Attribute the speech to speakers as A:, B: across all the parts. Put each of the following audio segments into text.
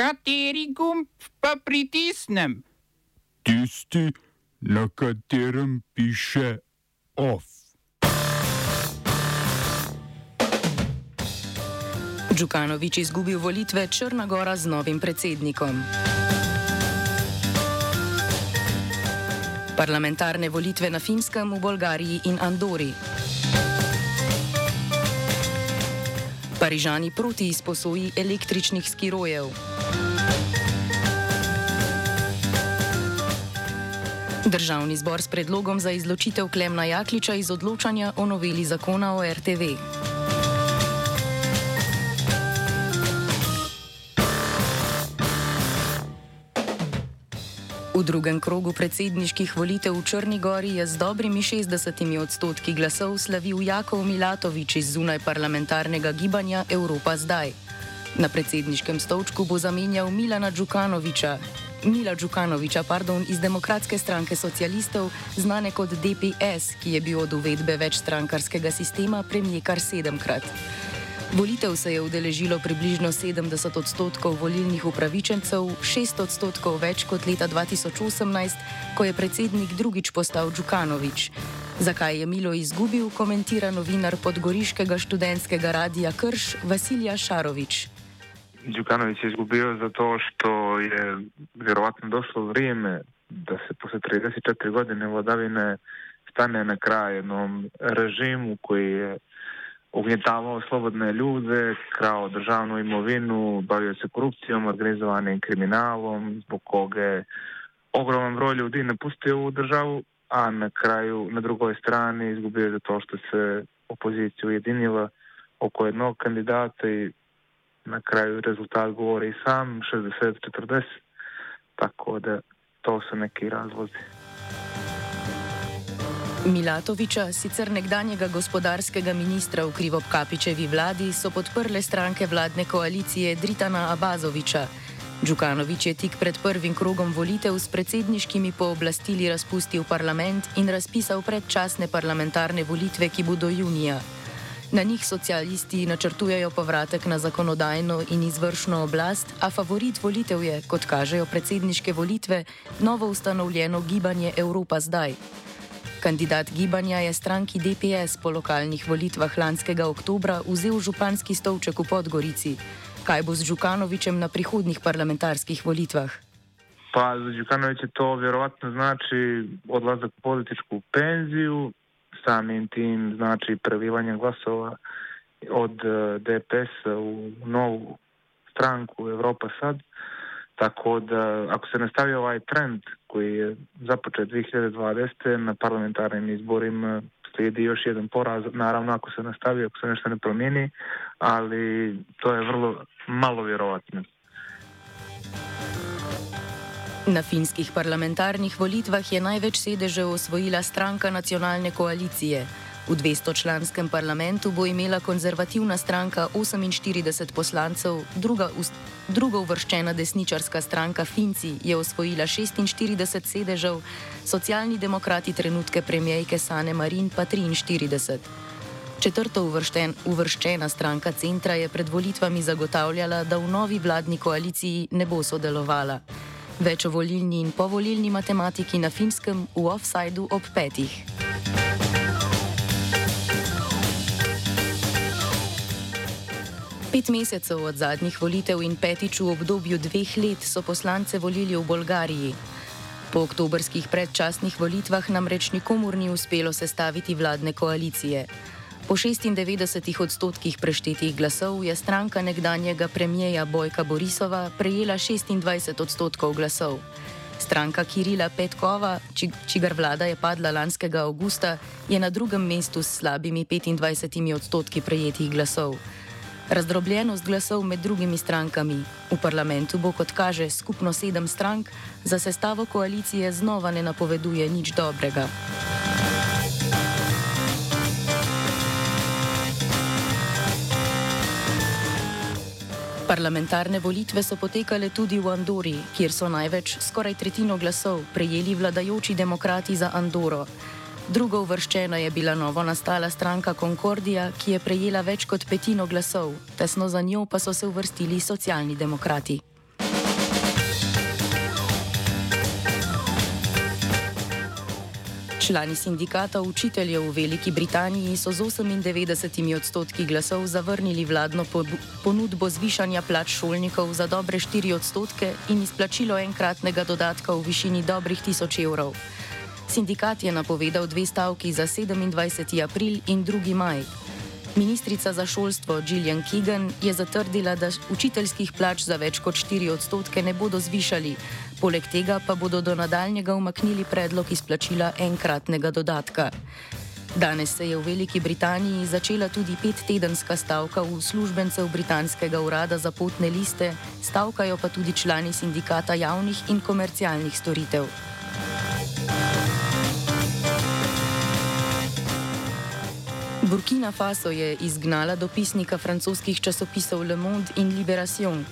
A: Kateri gumb pa pritisnem?
B: Tisti, na katerem piše OF.
C: Džukanovič izgubil volitve Črnagora z novim predsednikom. Parlamentarne volitve na Finskem, v Bolgariji in Andori. Parižani proti izposoji električnih skirojev. Državni zbor s predlogom za izločitev Klemna Jakliča iz odločanja o noveli zakona o RTV. V drugem krogu predsedniških volitev v Črni Gori je z dobrimi 60 odstotki glasov slavil Jakov Milatovič iz zunaj parlamentarnega gibanja Evropa zdaj. Na predsedniškem stolčku bo zamenjal Milana Džukanoviča, Mila Džukanoviča pardon, iz Demokratske stranke socialistov, znane kot DPS, ki je bil od uvedbe večstrankarskega sistema premijer kar sedemkrat. Volitev se je udeležilo približno 70 odstotkov volilnih upravičencev, 6 odstotkov več kot leta 2018, ko je predsednik drugič postal Džukanovič. Zakaj je Milo izgubil, komentira novinar podgoriškega študentskega radija Krš Vasilija Šarovič.
D: Đukanović je izgubio zato što je vjerovatno došlo vrijeme da se posle 34 godine vladavine stane na kraj jednom režimu koji je ugnjetavao slobodne ljude, krao državnu imovinu, bavio se korupcijom, organizovanim kriminalom, zbog koga je ogroman broj ljudi napustio ovu državu, a na kraju, na drugoj strani, izgubio je zato što se opozicija ujedinila oko jednog kandidata i na kraju rezultat govori i sam, 60-40, tako da to su neki razlozi.
C: Milatoviča, sicer nekdanjega gospodarskega ministra v Krivopkapičevi vladi, so podprle stranke vladne koalicije Dritana Abazoviča. Džukanovič je tik pred prvim krogom volitev s predsedniškimi pooblastili razpustil parlament in razpisal predčasne parlamentarne volitve, ki bodo junija. Na njih socialisti načrtujejo povratek na zakonodajno in izvršno oblast, a favorit volitev je, kot kažejo predsedniške volitve, novo ustanovljeno gibanje Evropa zdaj. Kandidat gibanja je stranki DPS po lokalnih volitvah lanskega oktobra vzel županski stolček v Podgorici. Kaj bo z Žukanovičem na prihodnih parlamentarskih volitvah?
D: Pa za Đukanovića to vjerovatno znači odlazak u političku penziju, samim tim znači prelivanje glasova od eh, DPS u novu stranku Evropa sad. Tako da ako se nastavi ovaj trend koji je započet 2020. na parlamentarnim izborima slijedi još jedan poraz, naravno ako se nastavi, ako se nešto ne promijeni, ali to je vrlo malo vjerovatno.
C: Na finskih parlamentarnih volitvah je največ sedežev osvojila stranka nacionalne koalicije. V 200-članskem parlamentu bo imela konzervativna stranka 48 poslancev, druga, druga uvrščena desničarska stranka Finci je osvojila 46 sedežev, socialni demokrati trenutke premijejke Sane Marin pa 43. Četrto uvršten, uvrščena stranka centra je pred volitvami zagotavljala, da v novi vladni koaliciji ne bo sodelovala. Več o volilni in povolilni matematiki na finskem v offsajdu ob petih. Pet mesecev od zadnjih volitev in petič v obdobju dveh let so poslance volili v Bolgariji. Po oktobrskih predčasnih volitvah namreč nikomur ni uspelo sestaviti vladne koalicije. Po 96 odstotkih preštetih glasov je stranka nekdanjega premijeja Bojka Borisova prejela 26 odstotkov glasov. Stranka Kirila Petkova, či, čigar vlada je padla lanskega avgusta, je na drugem mestu s slabimi 25 odstotki prejetih glasov. Razdrobljenost glasov med drugimi strankami. V parlamentu bo, kot kaže, skupno sedem strank, za sestavo koalicije znova ne napoveduje nič dobrega. Parlamentarne volitve so potekale tudi v Andori, kjer so največ, skoraj tretjino glasov, prejeli vladajoči demokrati za Andoro. Drugo uvrščena je bila novo nastala stranka Concordija, ki je prejela več kot petino glasov, tesno za njo pa so se uvrstili socialni demokrati. Člani sindikata učiteljev v Veliki Britaniji so z 98 odstotki glasov zavrnili vladno ponudbo zvišanja plač šolnikov za dobre 4 odstotke in izplačilo enkratnega dodatka v višini dobrih 1000 evrov. Sindikat je napovedal dve stavki za 27. april in 2. maj. Ministrica za šolstvo Gillian Keegan je zatrdila, da učiteljskih plač za več kot 4 odstotke ne bodo zvišali, poleg tega pa bodo do nadaljnjega umaknili predlog izplačila enkratnega dodatka. Danes se je v Veliki Britaniji začela tudi pettedenska stavka v službencev britanskega urada za potne liste, stavkajo pa tudi člani sindikata javnih in komercialnih storitev. Burkina Faso je izgnala dopisnika francoskih časopisov Le Monde in Libération.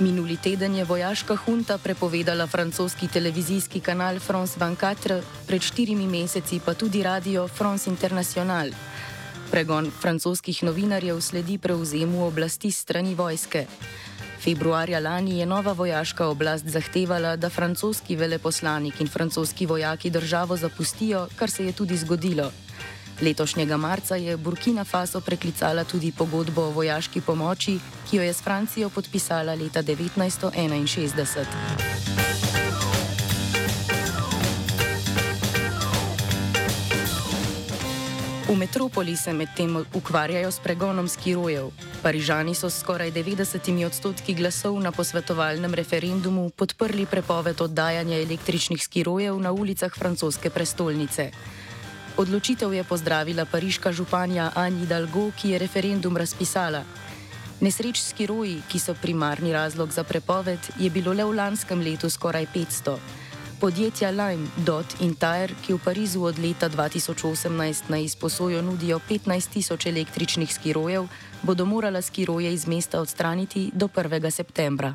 C: Minuli teden je vojaška hunta prepovedala francoski televizijski kanal France 24, pred štirimi meseci pa tudi radio France International. Pregon francoskih novinarjev sledi prevzemu oblasti strani vojske. Februarja lani je nova vojaška oblast zahtevala, da francoski veleposlanik in francoski vojaki državo zapustijo, kar se je tudi zgodilo. Letošnjega marca je Burkina Faso preklicala tudi pogodbo o vojaški pomoči, ki jo je s Francijo podpisala leta 1961. V metropoli se medtem ukvarjajo s pregonom skirojev. Parižani so s skoraj 90 odstotki glasov na posvetovalnem referendumu podprli prepoved oddajanja električnih skirojev na ulicah francoske prestolnice. Odločitev je pozdravila pariška županja Anji Dalgo, ki je referendum razpisala. Nesreč s kiroji, ki so primarni razlog za prepoved, je bilo le v lanskem letu skoraj 500. Podjetja Lime, Dot in Tire, ki v Parizu od leta 2018 na izposojo nudijo 15 tisoč električnih skirojev, bodo morala skiroje iz mesta odstraniti do 1. septembra.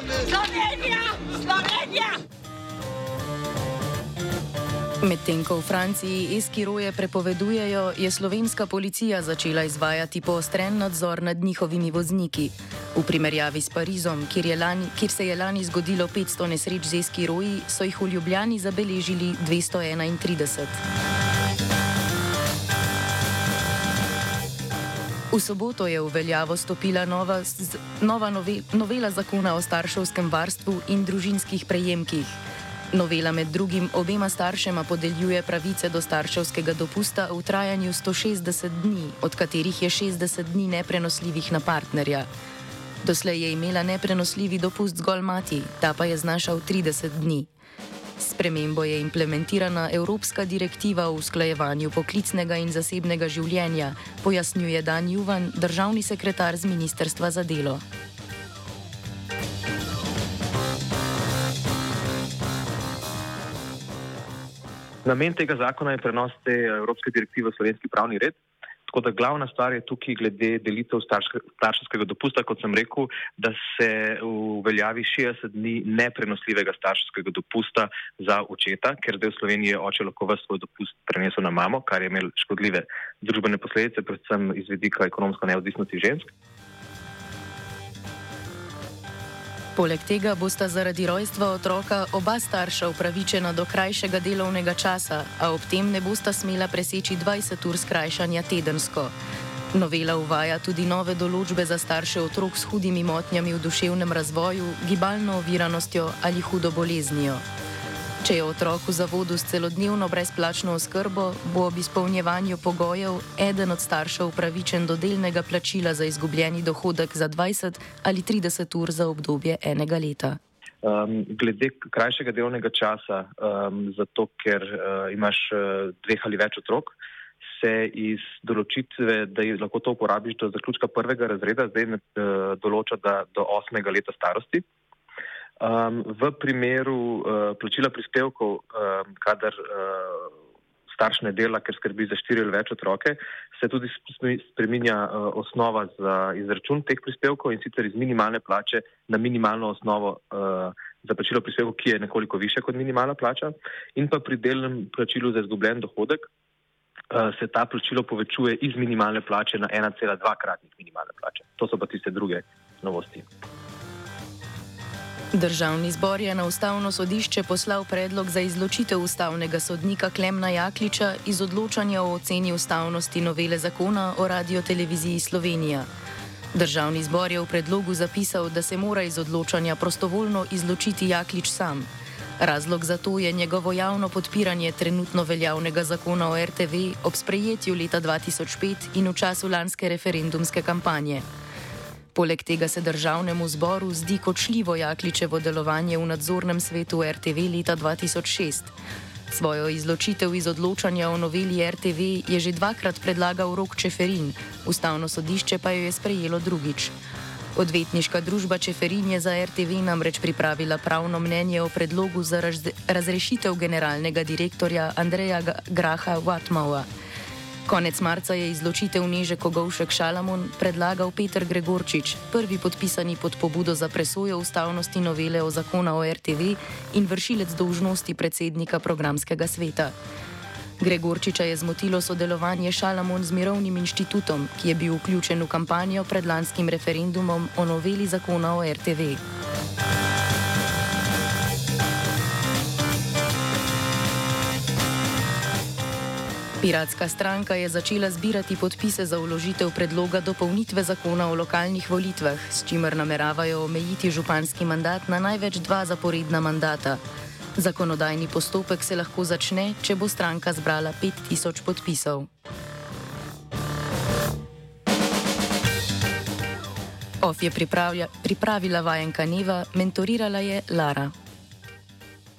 E: Slovenija, Slovenija.
C: Medtem ko v Franciji eskiroje prepovedujejo, je slovenska policija začela izvajati poostren nadzor nad njihovimi vozniki. V primerjavi s Parizom, kjer, lani, kjer se je lani zgodilo 500 nesreč z eskiroji, so jih v Ljubljani zabeležili 231. V soboto je v veljavo stopila nova, nova nove, novela zakona o starševskem varstvu in družinskih prejemkih. Novela med drugim obema staršema podeljuje pravice do starševskega dopusta v trajanju 160 dni, od katerih je 60 dni neprenosljivih na partnerja. Doslej je imela neprenosljivi dopust zgolj mati, ta pa je znašal 30 dni. Spremembo je implementirana Evropska direktiva o usklajevanju poklicnega in zasebnega življenja, pojasnjuje Dan Juvan, državni sekretar z Ministrstva za delo.
F: Namen tega zakona je prenos te evropske direktive v slovenski pravni red. Tako da glavna stvar je tukaj glede delitev starševskega dopusta, kot sem rekel, da se uveljavi 60 dni neprenosljivega starševskega dopusta za očeta, ker zdaj v Sloveniji je oče lahko svoj dopust prenesel na mamo, kar je imel škodljive družbene posledice, predvsem iz vidika ekonomsko neodvisnosti žensk.
C: Poleg tega bosta zaradi rojstva otroka oba starša upravičena do krajšega delovnega časa, a ob tem ne bosta smela preseči 20 ur skrajšanja tedensko. Novela uvaja tudi nove določbe za starše otrok s hudimi motnjami v duševnem razvoju, gibalno oviranostjo ali hudo boleznijo. Če je otrok v zavodu s celodnevno brezplačno oskrbo, bo ob izpolnjevanju pogojev eden od staršev upravičen do delnega plačila za izgubljeni dohodek za 20 ali 30 ur za obdobje enega leta.
F: Um, glede krajšega delovnega časa, um, zato ker uh, imaš uh, dveh ali več otrok, se iz določitve, da lahko to uporabiš do zaključka prvega razreda, zdaj ne uh, določa, da do osmega leta starosti. Um, v primeru uh, plačila prispevkov, um, kadar uh, starš ne dela, ker skrbi za štiri ali več otroke, se tudi spreminja uh, osnova za izračun teh prispevkov in sicer iz minimalne plače na minimalno osnovo uh, za plačilo prispevkov, ki je nekoliko više kot minimalna plača. In pa pri delnem plačilu za izgubljen dohodek uh, se ta plačilo povečuje iz minimalne plače na 1,2 kratnik minimalne plače. To so pa tiste druge novosti.
C: Državni zbor je na ustavno sodišče poslal predlog za izločitev ustavnega sodnika Klemna Jakliča iz odločanja o oceni ustavnosti novele zakona o radioteleviziji Slovenija. Državni zbor je v predlogu zapisal, da se mora iz odločanja prostovoljno izločiti Jaklič sam. Razlog za to je njegovo javno podpiranje trenutno veljavnega zakona o RTV ob sprejetju leta 2005 in v času lanske referendumske kampanje. Poleg tega se državnemu zboru zdi kočljivo Jakličevo delovanje v nadzornem svetu RTV leta 2006. Svojo izločitev iz odločanja o noveli RTV je že dvakrat predlagal Rok Čeferin, ustavno sodišče pa jo je sprejelo drugič. Odvetniška družba Čeferin je za RTV namreč pripravila pravno mnenje o predlogu za razrešitev generalnega direktorja Andreja Graha Watmaua. Konec marca je izločitev Neže Kogovšek Šalamon predlagal Petr Gregorčič, prvi podpisani pod pobudo za presojo ustavnosti novele o zakona o RTV in vršilec dolžnosti predsednika programskega sveta. Gregorčiča je zmotilo sodelovanje Šalamon z Mirovnim inštitutom, ki je bil vključen v kampanjo pred lanskim referendumom o noveli zakona o RTV. Piratska stranka je začela zbirati podpise za uložitev predloga dopolnitve zakona o lokalnih volitvah, s čimer nameravajo omejiti županski mandat na največ dva zaporedna mandata. Zakonodajni postopek se lahko začne, če bo stranka zbrala 5000 podpisov. OF je pripravila vajenka Neva, mentorirala je Lara.